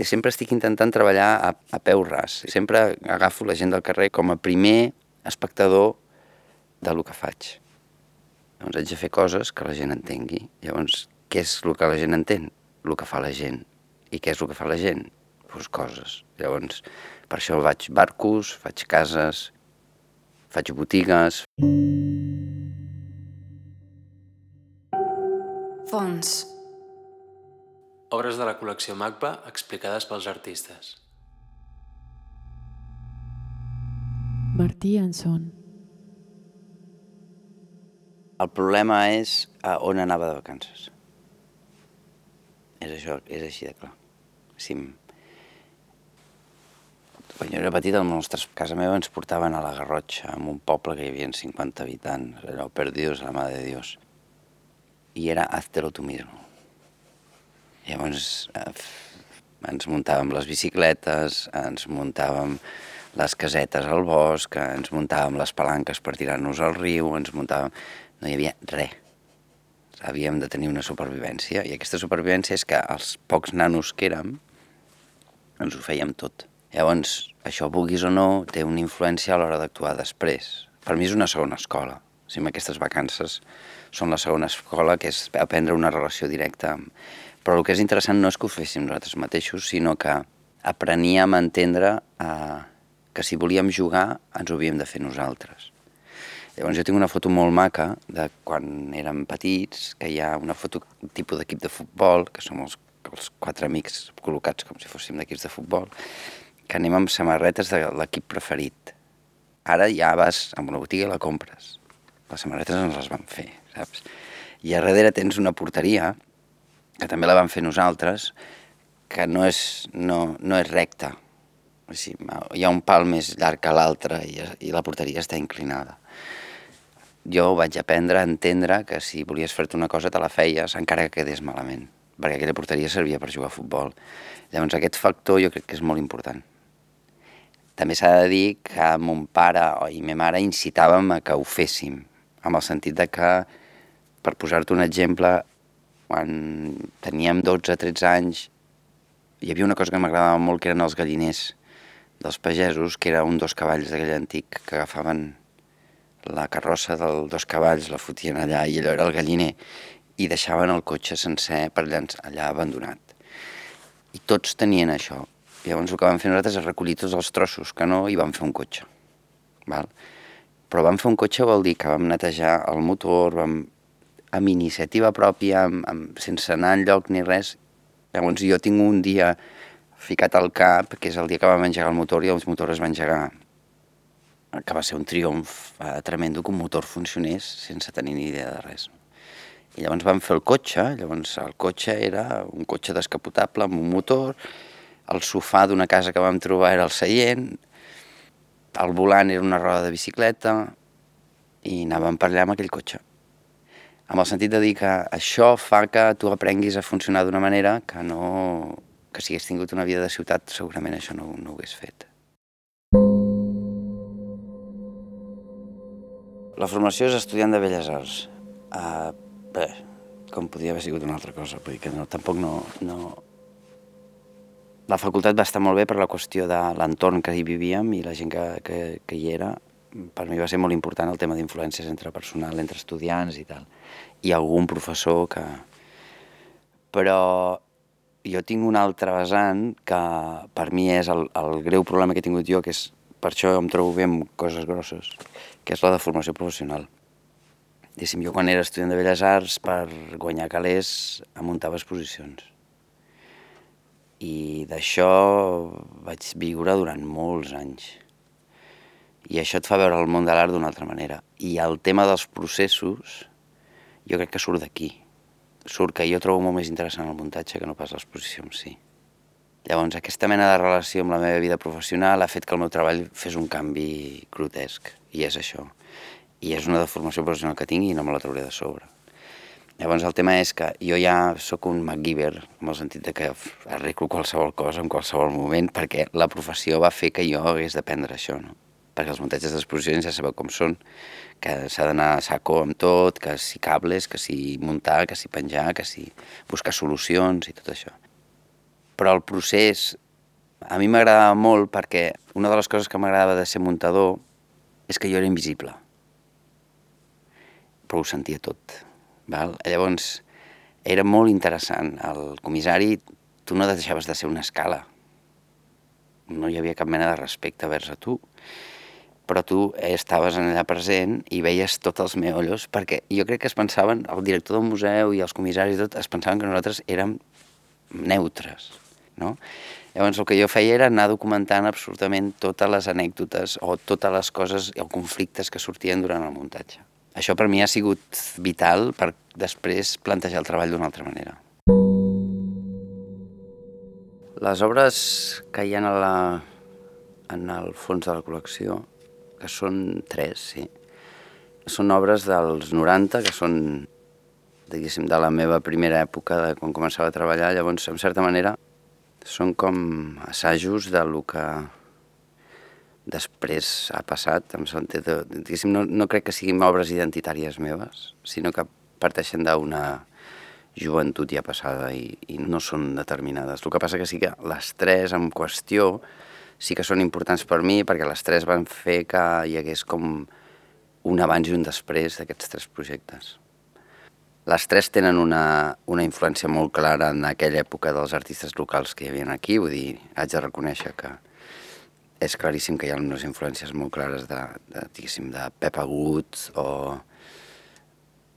I sempre estic intentant treballar a, a peu ras. Sempre agafo la gent del carrer com a primer espectador de lo que faig. Llavors haig de fer coses que la gent entengui. Llavors, què és el que la gent entén? El que fa la gent. I què és el que fa la gent? Pues coses. Llavors, per això faig barcos, faig cases, faig botigues. Fons. Obres de la col·lecció MACBA explicades pels artistes. Martí Anson. El problema és a on anava de vacances. És això, és així de clar. Si... Quan jo era petit, a la nostra casa meva ens portaven a la Garrotxa, en un poble que hi havia 50 habitants, allò, perdidos a la mà de Dios. I era háztelo tú mismo. Llavors eh, ens muntàvem les bicicletes, ens muntàvem les casetes al bosc, ens muntàvem les palanques per tirar-nos al riu, ens muntàvem no hi havia res. Havíem de tenir una supervivència i aquesta supervivència és que els pocs nanos que érem ens ho fèiem tot. Llavors, això, vulguis o no, té una influència a l'hora d'actuar després. Per mi és una segona escola. O sigui, aquestes vacances són la segona escola, que és aprendre una relació directa. Però el que és interessant no és que ho féssim nosaltres mateixos, sinó que apreníem a entendre eh, que si volíem jugar ens ho havíem de fer nosaltres. Llavors jo tinc una foto molt maca de quan érem petits, que hi ha una foto tipus d'equip de futbol, que som els, els quatre amics col·locats com si fóssim d'equips de futbol, que anem amb samarretes de l'equip preferit. Ara ja vas a una botiga i la compres. Les samarretes ens les van fer, saps? I a darrere tens una porteria, que també la vam fer nosaltres, que no és, no, no és recta. O sigui, hi ha un pal més llarg que l'altre i, i la porteria està inclinada jo vaig aprendre a entendre que si volies fer-te una cosa te la feies encara que quedés malament, perquè aquella porteria servia per jugar a futbol. Llavors aquest factor jo crec que és molt important. També s'ha de dir que mon pare i ma mare incitàvem a que ho féssim, amb el sentit de que, per posar-te un exemple, quan teníem 12-13 anys, hi havia una cosa que m'agradava molt, que eren els galliners dels pagesos, que era un dos cavalls d'aquell antic que agafaven la carrossa dels dos cavalls la fotien allà i allò era el galliner i deixaven el cotxe sencer per llançar allà abandonat. I tots tenien això. Llavors el que vam fer nosaltres és recollir tots els trossos que no i vam fer un cotxe. Val? Però vam fer un cotxe vol dir que vam netejar el motor, vam, amb iniciativa pròpia, amb, amb, sense anar enlloc ni res. Llavors jo tinc un dia ficat al cap, que és el dia que vam engegar el motor i els motors es van engegar que va ser un triomf eh, tremendo que un motor funcionés sense tenir ni idea de res. I llavors vam fer el cotxe, llavors el cotxe era un cotxe descapotable amb un motor, el sofà d'una casa que vam trobar era el seient, el volant era una roda de bicicleta i anàvem per allà amb aquell cotxe. Amb el sentit de dir que això fa que tu aprenguis a funcionar d'una manera que no... que si hagués tingut una vida de ciutat segurament això no, no ho hagués fet. La formació és estudiant de Belles Arts. Uh, bé, com podia haver sigut una altra cosa, vull dir que no, tampoc no, no... La facultat va estar molt bé per la qüestió de l'entorn que hi vivíem i la gent que, que, que hi era. Per mi va ser molt important el tema d'influències entre personal, entre estudiants i tal. I algun professor que... Però jo tinc un altre vessant que per mi és el, el greu problema que he tingut jo, que és per això em trobo bé amb coses grosses, que és la de formació professional. Diguéssim, jo quan era estudiant de Belles Arts, per guanyar calés, muntava exposicions. I d'això vaig viure durant molts anys. I això et fa veure el món de l'art d'una altra manera. I el tema dels processos, jo crec que surt d'aquí. Surt que jo trobo molt més interessant el muntatge que no pas l'exposició en si. Llavors, aquesta mena de relació amb la meva vida professional ha fet que el meu treball fes un canvi grotesc, i és això. I és una deformació professional que tinc i no me la trauré de sobre. Llavors el tema és que jo ja sóc un MacGyver, en el sentit de que arreglo qualsevol cosa en qualsevol moment, perquè la professió va fer que jo hagués d'aprendre això, no? Perquè els muntatges d'exposicions ja sabeu com són, que s'ha d'anar a saco amb tot, que si cables, que si muntar, que si penjar, que si buscar solucions i tot això però el procés a mi m'agradava molt perquè una de les coses que m'agradava de ser muntador és que jo era invisible. Però ho sentia tot. Val? Llavors, era molt interessant. El comissari, tu no deixaves de ser una escala. No hi havia cap mena de respecte vers a tu però tu estaves allà present i veies tots els meollos, perquè jo crec que es pensaven, el director del museu i els comissaris i tot, es pensaven que nosaltres érem neutres, no? Llavors el que jo feia era anar documentant absolutament totes les anècdotes o totes les coses o conflictes que sortien durant el muntatge. Això per mi ha sigut vital per després plantejar el treball d'una altra manera. Les obres que hi ha a la, en el fons de la col·lecció que són tres, sí. Són obres dels 90, que són, diguéssim, de la meva primera època, de quan començava a treballar. Llavors, en certa manera, són com assajos de lo que després ha passat. En sentit, diguéssim, no, no crec que siguin obres identitàries meves, sinó que parteixen d'una joventut ja passada i, i no són determinades. El que passa que sí que les tres en qüestió sí que són importants per mi perquè les tres van fer que hi hagués com un abans i un després d'aquests tres projectes. Les tres tenen una, una influència molt clara en aquella època dels artistes locals que hi havia aquí, vull dir, haig de reconèixer que és claríssim que hi ha unes influències molt clares de, de, diguéssim, de Pep Agut o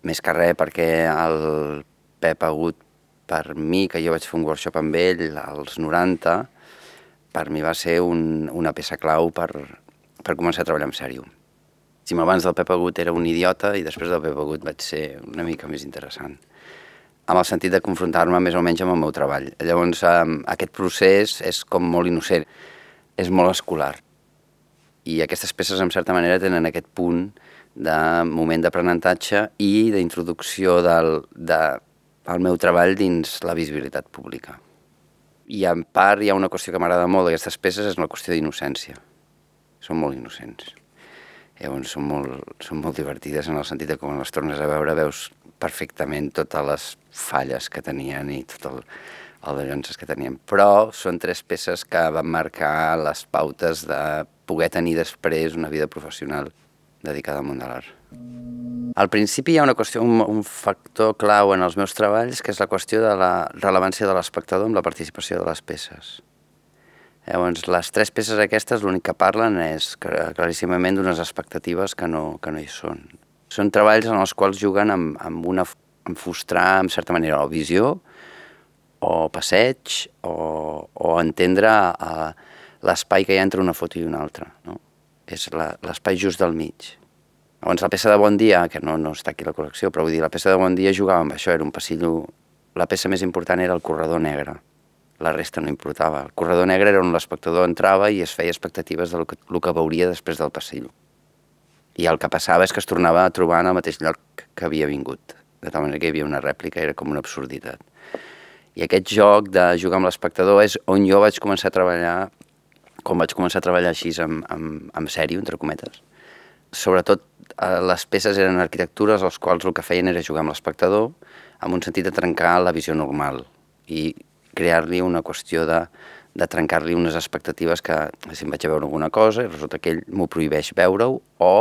més que res perquè el Pep Agut per mi, que jo vaig fer un workshop amb ell als 90, per mi va ser un, una peça clau per, per començar a treballar en sèrio. Si abans del Pep Agut era un idiota i després del Pep Agut vaig ser una mica més interessant amb el sentit de confrontar-me més o menys amb el meu treball. Llavors, aquest procés és com molt innocent, és molt escolar. I aquestes peces, en certa manera, tenen aquest punt de moment d'aprenentatge i d'introducció del, de, del meu treball dins la visibilitat pública. I en part hi ha una qüestió que m'agrada molt d'aquestes peces, és la qüestió d'innocència. Són molt innocents. Llavors són molt, són molt divertides en el sentit que quan les tornes a veure veus perfectament totes les falles que tenien i tot el, el de llances que tenien. Però són tres peces que van marcar les pautes de poder tenir després una vida professional dedicada al món de l'art. Al principi hi ha una qüestió, un, un factor clau en els meus treballs, que és la qüestió de la rellevància de l'espectador amb la participació de les peces. Llavors, les tres peces aquestes l'únic que parlen és claríssimament d'unes expectatives que no, que no hi són. Són treballs en els quals juguen amb, amb, una, amb frustrar, en certa manera, la visió, o passeig, o, o entendre uh, l'espai que hi ha entre una foto i una altra. No? És l'espai just del mig. Llavors la peça de Bon Dia, que no, no està aquí la col·lecció, però vull dir, la peça de Bon Dia jugava amb això, era un passillo... La peça més important era el corredor negre, la resta no importava. El corredor negre era on l'espectador entrava i es feia expectatives del que, el que veuria després del passillo. I el que passava és que es tornava a trobar en el mateix lloc que havia vingut, de tal manera que hi havia una rèplica, era com una absurditat. I aquest joc de jugar amb l'espectador és on jo vaig començar a treballar, com vaig començar a treballar així amb, amb, amb sèrio, entre cometes. Sobretot Eh, les peces eren arquitectures els quals el que feien era jugar amb l'espectador amb un sentit de trencar la visió normal i crear-li una qüestió de, de trencar-li unes expectatives que si em vaig a veure alguna cosa i resulta que ell m'ho prohibeix veure-ho o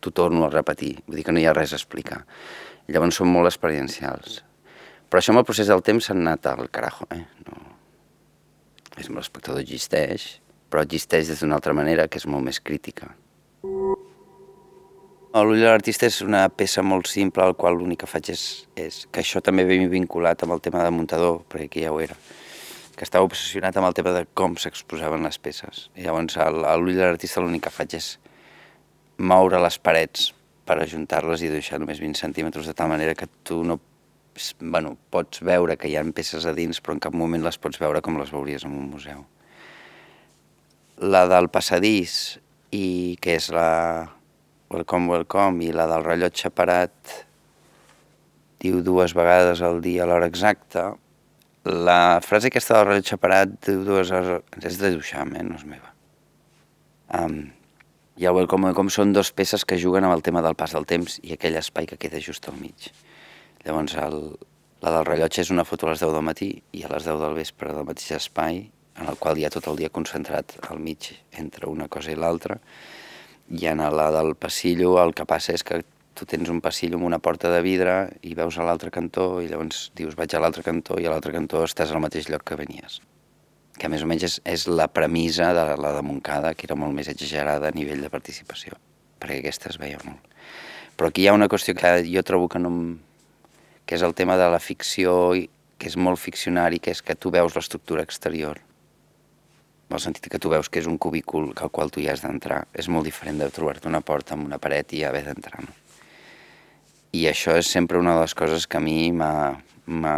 t'ho torno a repetir, vull dir que no hi ha res a explicar. Llavors són molt experiencials. Però això amb el procés del temps s'ha anat al carajo, eh? No... L'espectador existeix, però existeix d'una altra manera que és molt més crítica. L'ull de l'artista és una peça molt simple, al qual l'únic que faig és, és que això també ve vinculat amb el tema de muntador, perquè aquí ja ho era, que estava obsessionat amb el tema de com s'exposaven les peces. I llavors a l'ull de l'artista l'únic que faig és moure les parets per ajuntar-les i deixar només 20 centímetres de tal manera que tu no bueno, pots veure que hi ha peces a dins, però en cap moment les pots veure com les veuries en un museu. La del passadís, i que és la, Welcome, welcome, i la del rellotge parat diu dues vegades al dia a l'hora exacta. La frase aquesta del rellotge parat diu dues hores... És de Duchamp, eh? no és meva. Um, I el Welcome, welcome són dos peces que juguen amb el tema del pas del temps i aquell espai que queda just al mig. Llavors, el, La del rellotge és una foto a les 10 del matí i a les 10 del vespre del mateix espai, en el qual hi ha tot el dia concentrat al mig entre una cosa i l'altra. I en la del passillo el que passa és que tu tens un passillo amb una porta de vidre i veus a l'altre cantó i llavors dius vaig a l'altre cantó i a l'altre cantó estàs al mateix lloc que venies. Que més o menys és, és la premissa de la de Montcada, que era molt més exagerada a nivell de participació, perquè aquesta es veia molt. Però aquí hi ha una qüestió que jo trobo que no... que és el tema de la ficció, que és molt ficcionari, que és que tu veus l'estructura exterior en el sentit que tu veus que és un cubícul al qual tu hi has d'entrar. És molt diferent de trobar-te una porta amb una paret i haver d'entrar. No? I això és sempre una de les coses que a mi m'ha...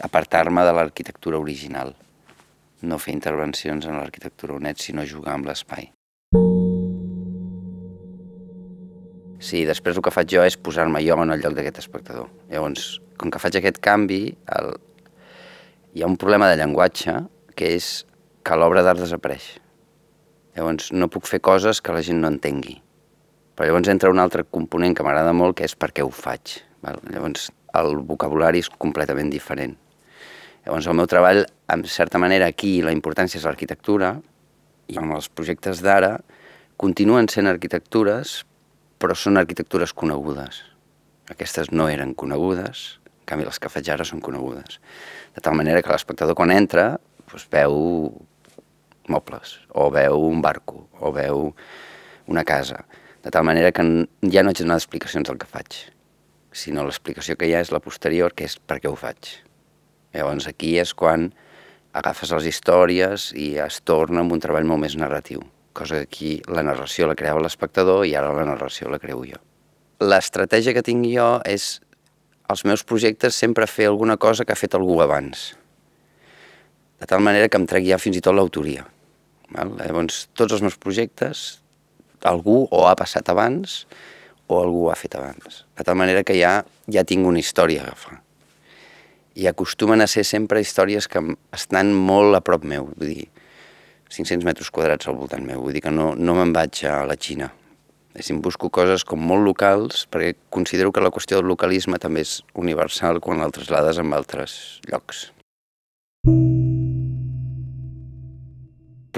apartar-me de l'arquitectura original. No fer intervencions en l'arquitectura net, sinó jugar amb l'espai. Sí, després el que faig jo és posar-me jo en el lloc d'aquest espectador. Llavors, com que faig aquest canvi, el... hi ha un problema de llenguatge que és que l'obra d'art desapareix. Llavors, no puc fer coses que la gent no entengui. Però llavors entra un altre component que m'agrada molt, que és per què ho faig. Val? Llavors, el vocabulari és completament diferent. Llavors, el meu treball, en certa manera, aquí la importància és l'arquitectura, i amb els projectes d'ara continuen sent arquitectures, però són arquitectures conegudes. Aquestes no eren conegudes, en canvi les que faig ara són conegudes. De tal manera que l'espectador quan entra doncs veu mobles, o veu un barco, o veu una casa, de tal manera que ja no haig de donar explicacions del que faig, sinó l'explicació que hi ha és la posterior, que és per què ho faig. Llavors aquí és quan agafes les històries i es torna amb un treball molt més narratiu cosa que aquí la narració la creava l'espectador i ara la narració la creu jo. L'estratègia que tinc jo és els meus projectes sempre fer alguna cosa que ha fet algú abans. De tal manera que em trec ja fins i tot l'autoria. Llavors, tots els meus projectes, algú o ha passat abans o algú ho ha fet abans. De tal manera que ja, ja tinc una història a agafar. I acostumen a ser sempre històries que estan molt a prop meu. Vull dir, 500 metres quadrats al voltant meu, vull dir que no, no me'n vaig a la Xina. em busco coses com molt locals, perquè considero que la qüestió del localisme també és universal quan el traslades en altres llocs. El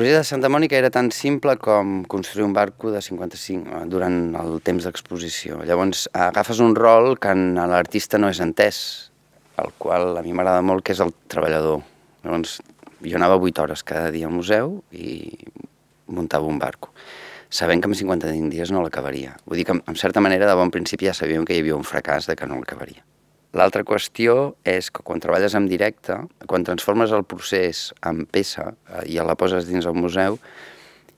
projecte de Santa Mònica era tan simple com construir un barco de 55 eh, durant el temps d'exposició. Llavors agafes un rol que en l'artista no és entès, el qual a mi m'agrada molt, que és el treballador. Llavors jo anava 8 hores cada dia al museu i muntava un barco, sabent que en 55 dies no l'acabaria. Vull dir que, en certa manera, de bon principi ja sabíem que hi havia un fracàs de que no l'acabaria. L'altra qüestió és que quan treballes en directe, quan transformes el procés en peça eh, i la poses dins el museu,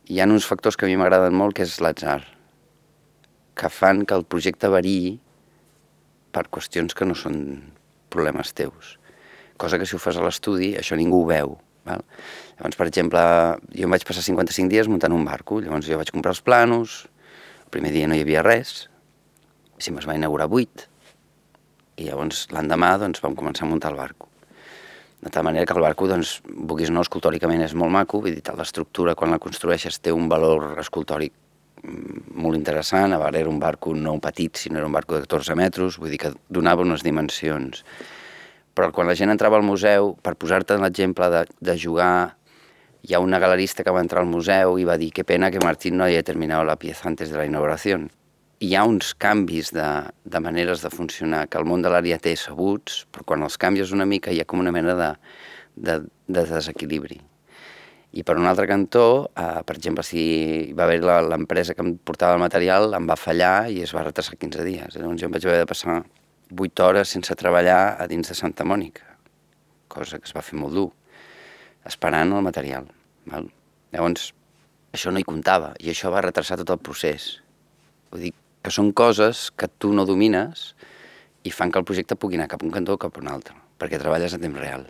hi ha uns factors que a mi m'agraden molt, que és l'atzar, que fan que el projecte variï per qüestions que no són problemes teus. Cosa que si ho fas a l'estudi, això ningú ho veu. Val? Llavors, per exemple, jo em vaig passar 55 dies muntant un barco, llavors jo vaig comprar els planos, el primer dia no hi havia res, si me'ls va inaugurar 8, i llavors l'endemà doncs, vam començar a muntar el barco. De tal manera que el barco, doncs, vulguis no, escultòricament és molt maco, vull dir, l'estructura quan la construeixes té un valor escultòric mm, molt interessant, a veure, era un barco no petit, sinó era un barco de 14 metres, vull dir que donava unes dimensions però quan la gent entrava al museu, per posar-te l'exemple de, de jugar, hi ha una galerista que va entrar al museu i va dir que pena que Martín no haya terminado la pieza antes de la inauguració. Hi ha uns canvis de, de maneres de funcionar que el món de l'àrea té sabuts, però quan els canvies una mica hi ha com una mena de, de, de desequilibri. I per un altre cantó, eh, per exemple, si va haver l'empresa que em portava el material, em va fallar i es va retrasar 15 dies. Llavors jo em vaig haver de passar 8 hores sense treballar a dins de Santa Mònica, cosa que es va fer molt dur, esperant el material. Val? Llavors, això no hi comptava i això va retrasar tot el procés. Vull dir que són coses que tu no domines i fan que el projecte pugui anar cap a un cantó o cap a un altre, perquè treballes a temps real.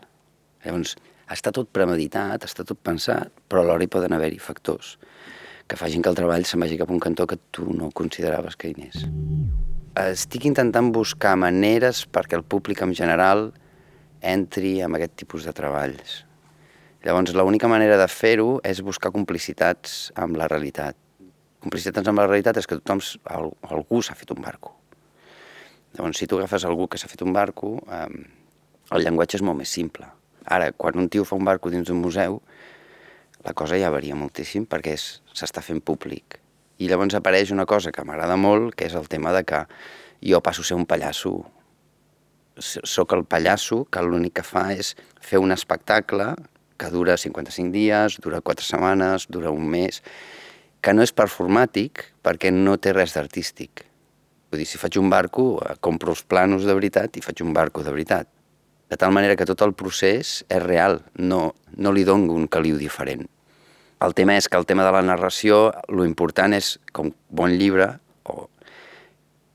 Llavors, està tot premeditat, està tot pensat, però alhora hi poden haver-hi factors que facin que el treball se'n vagi cap a un cantó que tu no consideraves que hi anés estic intentant buscar maneres perquè el públic en general entri en aquest tipus de treballs. Llavors, l'única manera de fer-ho és buscar complicitats amb la realitat. Complicitats amb la realitat és que tothom, algú s'ha fet un barco. Llavors, si tu agafes algú que s'ha fet un barco, eh, el llenguatge és molt més simple. Ara, quan un tio fa un barco dins d'un museu, la cosa ja varia moltíssim perquè s'està fent públic. I llavors apareix una cosa que m'agrada molt, que és el tema de que jo passo a ser un pallasso. Soc el pallasso que l'únic que fa és fer un espectacle que dura 55 dies, dura 4 setmanes, dura un mes, que no és performàtic perquè no té res d'artístic. Vull dir, si faig un barco, eh, compro els planos de veritat i faig un barco de veritat. De tal manera que tot el procés és real, no, no li dono un caliu diferent. El tema és que el tema de la narració, lo important és, com bon llibre, o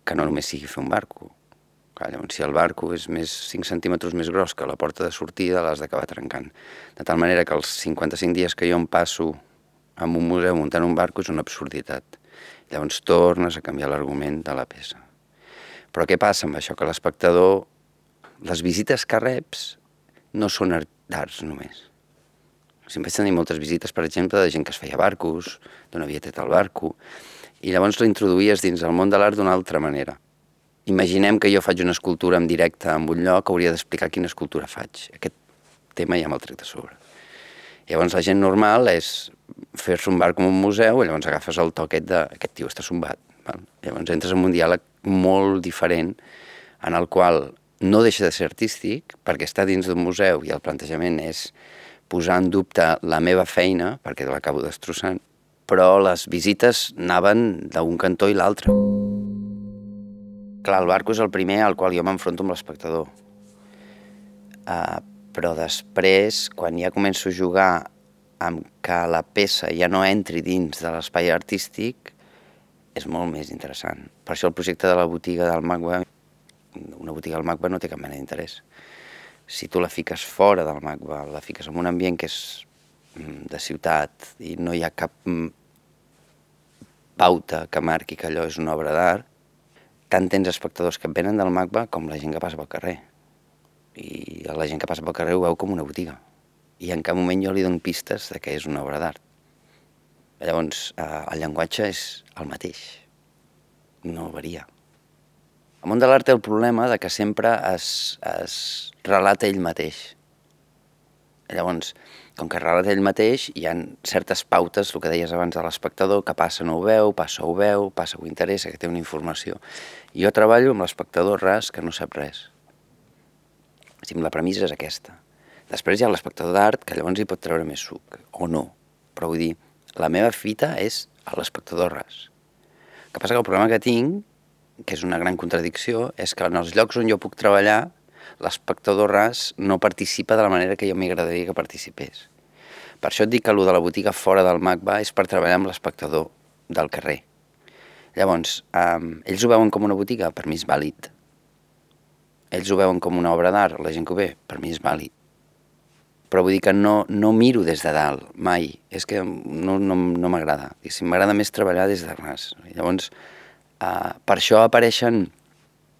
que no només sigui fer un barco. Clar, llavors, si el barco és més 5 centímetres més gros que la porta de sortida, l'has d'acabar trencant. De tal manera que els 55 dies que jo em passo en un museu muntant un barco és una absurditat. Llavors tornes a canviar l'argument de la peça. Però què passa amb això? Que l'espectador, les visites que reps no són d'arts només. Si vaig tenir moltes visites, per exemple, de gent que es feia barcos, d'on havia tret el barco, i llavors l'introduïes dins el món de l'art d'una altra manera. Imaginem que jo faig una escultura en directe en un lloc, hauria d'explicar quina escultura faig. Aquest tema ja me'l trec de sobre. Llavors la gent normal és fer-se un bar com un museu i llavors agafes el toquet de aquest tio està sombat. Val? Llavors entres en un diàleg molt diferent en el qual no deixa de ser artístic perquè està dins d'un museu i el plantejament és posar en dubte la meva feina perquè l'acabo destrossant, però les visites anaven d'un cantó i l'altre. Clar, el barco és el primer al qual jo m'enfronto amb l'espectador. Uh, però després, quan ja començo a jugar amb que la peça ja no entri dins de l'espai artístic, és molt més interessant. Per això el projecte de la botiga del MACBA, una botiga del MACBA no té cap mena d'interès. Si tu la fiques fora del MACBA, la fiques en un ambient que és mm, de ciutat i no hi ha cap mm, pauta que marqui que allò és una obra d'art, tant tens espectadors que venen del MACBA com la gent que passa pel carrer i la gent que passa pel carrer ho veu com una botiga. I en cap moment jo li dono pistes de que és una obra d'art. Llavors, eh, el llenguatge és el mateix, no varia. El món de l'art té el problema de que sempre es, es relata ell mateix. Llavors, com que relata ell mateix, hi ha certes pautes, el que deies abans de l'espectador, que passa no ho veu, passa ho veu, passa ho interessa, que té una informació. I jo treballo amb l'espectador ras que no sap res la premissa és aquesta. Després hi ha l'espectador d'art, que llavors hi pot treure més suc, o no. Però vull dir, la meva fita és a l'espectador ras. El que passa que el problema que tinc, que és una gran contradicció, és que en els llocs on jo puc treballar, l'espectador ras no participa de la manera que jo m'agradaria que participés. Per això et dic que allò de la botiga fora del MACBA és per treballar amb l'espectador del carrer. Llavors, eh, ells ho veuen com una botiga, per mi és vàlid ells ho veuen com una obra d'art, la gent que ho ve, per mi és vàlid. Però vull dir que no, no miro des de dalt, mai. És que no, no, no m'agrada. M'agrada més treballar des de ras. Llavors, uh, per això apareixen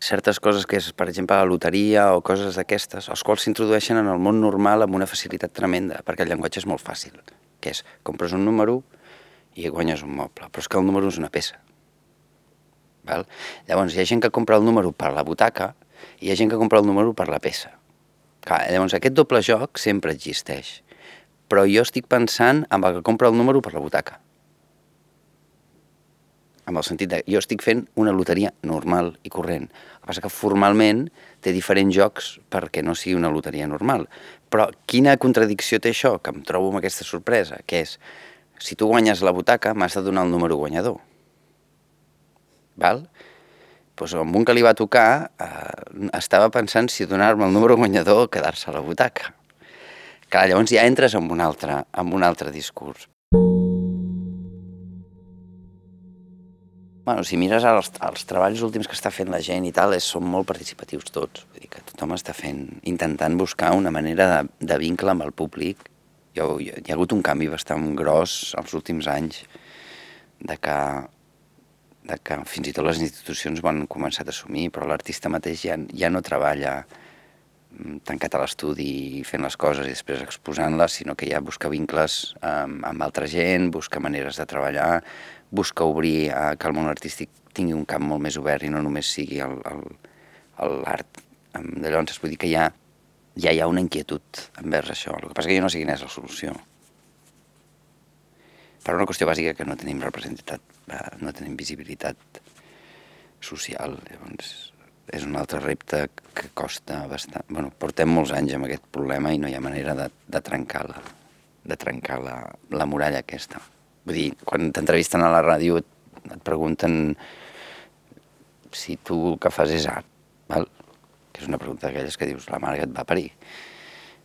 certes coses que és, per exemple, la loteria o coses d'aquestes, els quals s'introdueixen en el món normal amb una facilitat tremenda, perquè el llenguatge és molt fàcil, que és, compres un número i guanyes un moble, però és que el número és una peça. Val? Llavors, hi ha gent que compra el número per la butaca hi ha gent que compra el número per la peça. Clar, llavors aquest doble joc sempre existeix, però jo estic pensant en el que compra el número per la butaca. Amb el sentit de, jo estic fent una loteria normal i corrent. El que passa que formalment té diferents jocs perquè no sigui una loteria normal. Però quina contradicció té això, que em trobo amb aquesta sorpresa, que és, si tu guanyes la butaca, m'has de donar el número guanyador. Val? Doncs amb un que li va tocar eh, estava pensant si donar-me el número guanyador o quedar-se a la butaca. Clar, llavors ja entres en un altre, en un altre discurs. Bueno, si mires els, els treballs últims que està fent la gent i tal, és, són molt participatius tots. Vull dir que tothom està fent, intentant buscar una manera de, de vincle amb el públic. Ha, hi ha hagut un canvi bastant gros els últims anys de que de que fins i tot les institucions ho han començat a assumir, però l'artista mateix ja, ja no treballa mm, tancat a l'estudi fent les coses i després exposant-les, sinó que ja busca vincles amb, amb altra gent, busca maneres de treballar, busca obrir a que el món artístic tingui un camp molt més obert i no només sigui l'art. Llavors, vull dir que ha ja hi ha una inquietud envers això. El que passa que jo no sé quina és la solució. Per una qüestió bàsica que no tenim representativitat, eh, no tenim visibilitat social. Llavors, és un altre repte que costa bastant. Bueno, portem molts anys amb aquest problema i no hi ha manera de, de trencar, la, de trencar la, la muralla aquesta. Vull dir, quan t'entrevisten a la ràdio et, et pregunten si tu el que fas és art, val? que és una pregunta d'aquelles que dius la mare que et va parir.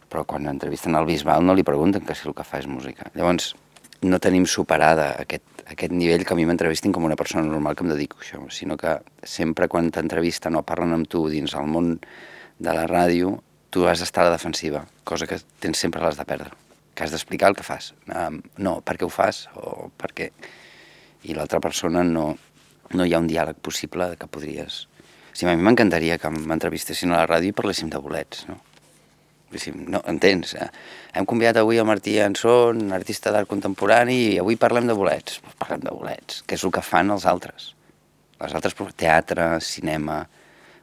Però quan entrevisten al Bisbal no li pregunten que si el que fa és música. Llavors, no tenim superada aquest, aquest nivell que a mi m'entrevistin com una persona normal que em dedico a això, sinó que sempre quan t'entrevisten o parlen amb tu dins el món de la ràdio, tu has d'estar a la defensiva, cosa que tens sempre l'has de perdre, que has d'explicar el que fas. Um, no, per què ho fas o per què... I l'altra persona no, no hi ha un diàleg possible que podries... O sigui, a mi m'encantaria que m'entrevistessin a la ràdio i parléssim de bolets, no? No, entens? Eh? Hem convidat avui el Martí Anson, artista d'art contemporani, i avui parlem de bolets. Parlem de bolets, que és el que fan els altres. Els altres, teatre, cinema,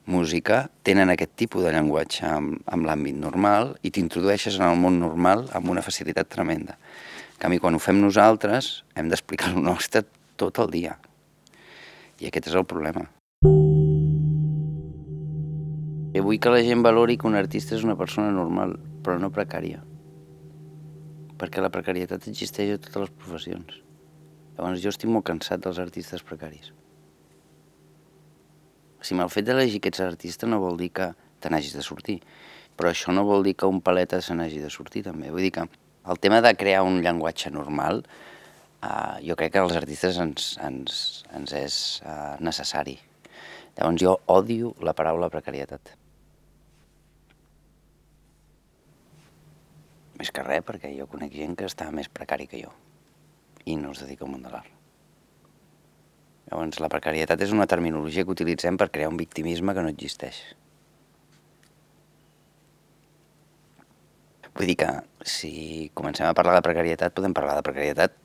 música, tenen aquest tipus de llenguatge amb, amb l'àmbit normal i t'introdueixes en el món normal amb una facilitat tremenda. En canvi, quan ho fem nosaltres, hem d'explicar el nostre tot el dia. I aquest és el problema. Jo vull que la gent valori que un artista és una persona normal, però no precària. Perquè la precarietat existeix a totes les professions. Llavors jo estic molt cansat dels artistes precaris. O sigui, el fet d'elegir que ets artista no vol dir que te n'hagis de sortir, però això no vol dir que un paleta se n'hagi de sortir també. Vull dir que el tema de crear un llenguatge normal uh, jo crec que als artistes ens, ens, ens és uh, necessari. Llavors jo odio la paraula precarietat. Més que res perquè jo conec gent que està més precari que jo i no es dedica al món de l'art. Llavors, la precarietat és una terminologia que utilitzem per crear un victimisme que no existeix. Vull dir que si comencem a parlar de precarietat, podem parlar de precarietat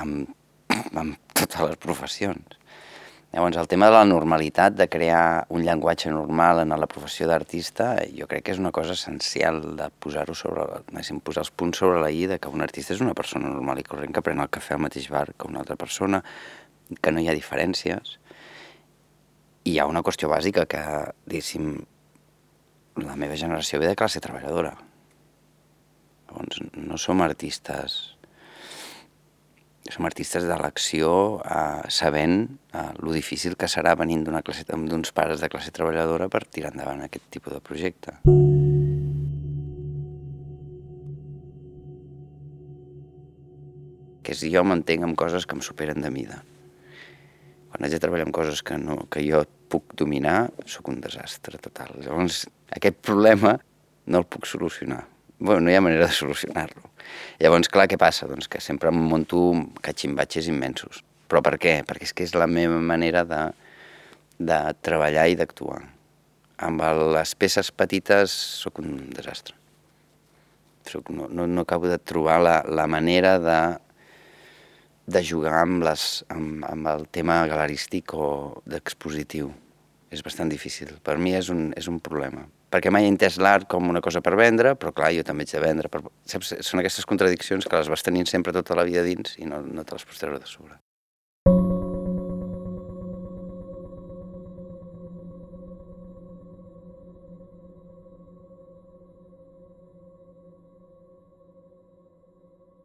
amb, amb totes les professions. Llavors, el tema de la normalitat, de crear un llenguatge normal en la professió d'artista, jo crec que és una cosa essencial de posar-ho sobre, posar els punts sobre la i que un artista és una persona normal i corrent que pren el cafè al mateix bar que una altra persona, que no hi ha diferències. I hi ha una qüestió bàsica que, diguéssim, la meva generació ve de classe treballadora. Llavors, no som artistes som artistes de l'acció eh, sabent eh, lo difícil que serà venint d'una classe d'uns pares de classe treballadora per tirar endavant aquest tipus de projecte. Que si jo m'entenc amb coses que em superen de mida. Quan haig de treballar amb coses que, no, que jo puc dominar, sóc un desastre total. Llavors, aquest problema no el puc solucionar bueno, no hi ha manera de solucionar-lo. Llavors, clar, què passa? Doncs que sempre em monto catximbatges immensos. Però per què? Perquè és que és la meva manera de, de treballar i d'actuar. Amb les peces petites sóc un desastre. Soc, no, no, no acabo de trobar la, la manera de, de jugar amb, les, amb, amb el tema galerístic o d'expositiu. És bastant difícil. Per mi és un, és un problema perquè mai he entès l'art com una cosa per vendre, però clar, jo també haig de vendre. Per... Saps? Són aquestes contradiccions que les vas tenint sempre tota la vida dins i no, no te les pots treure de sobre.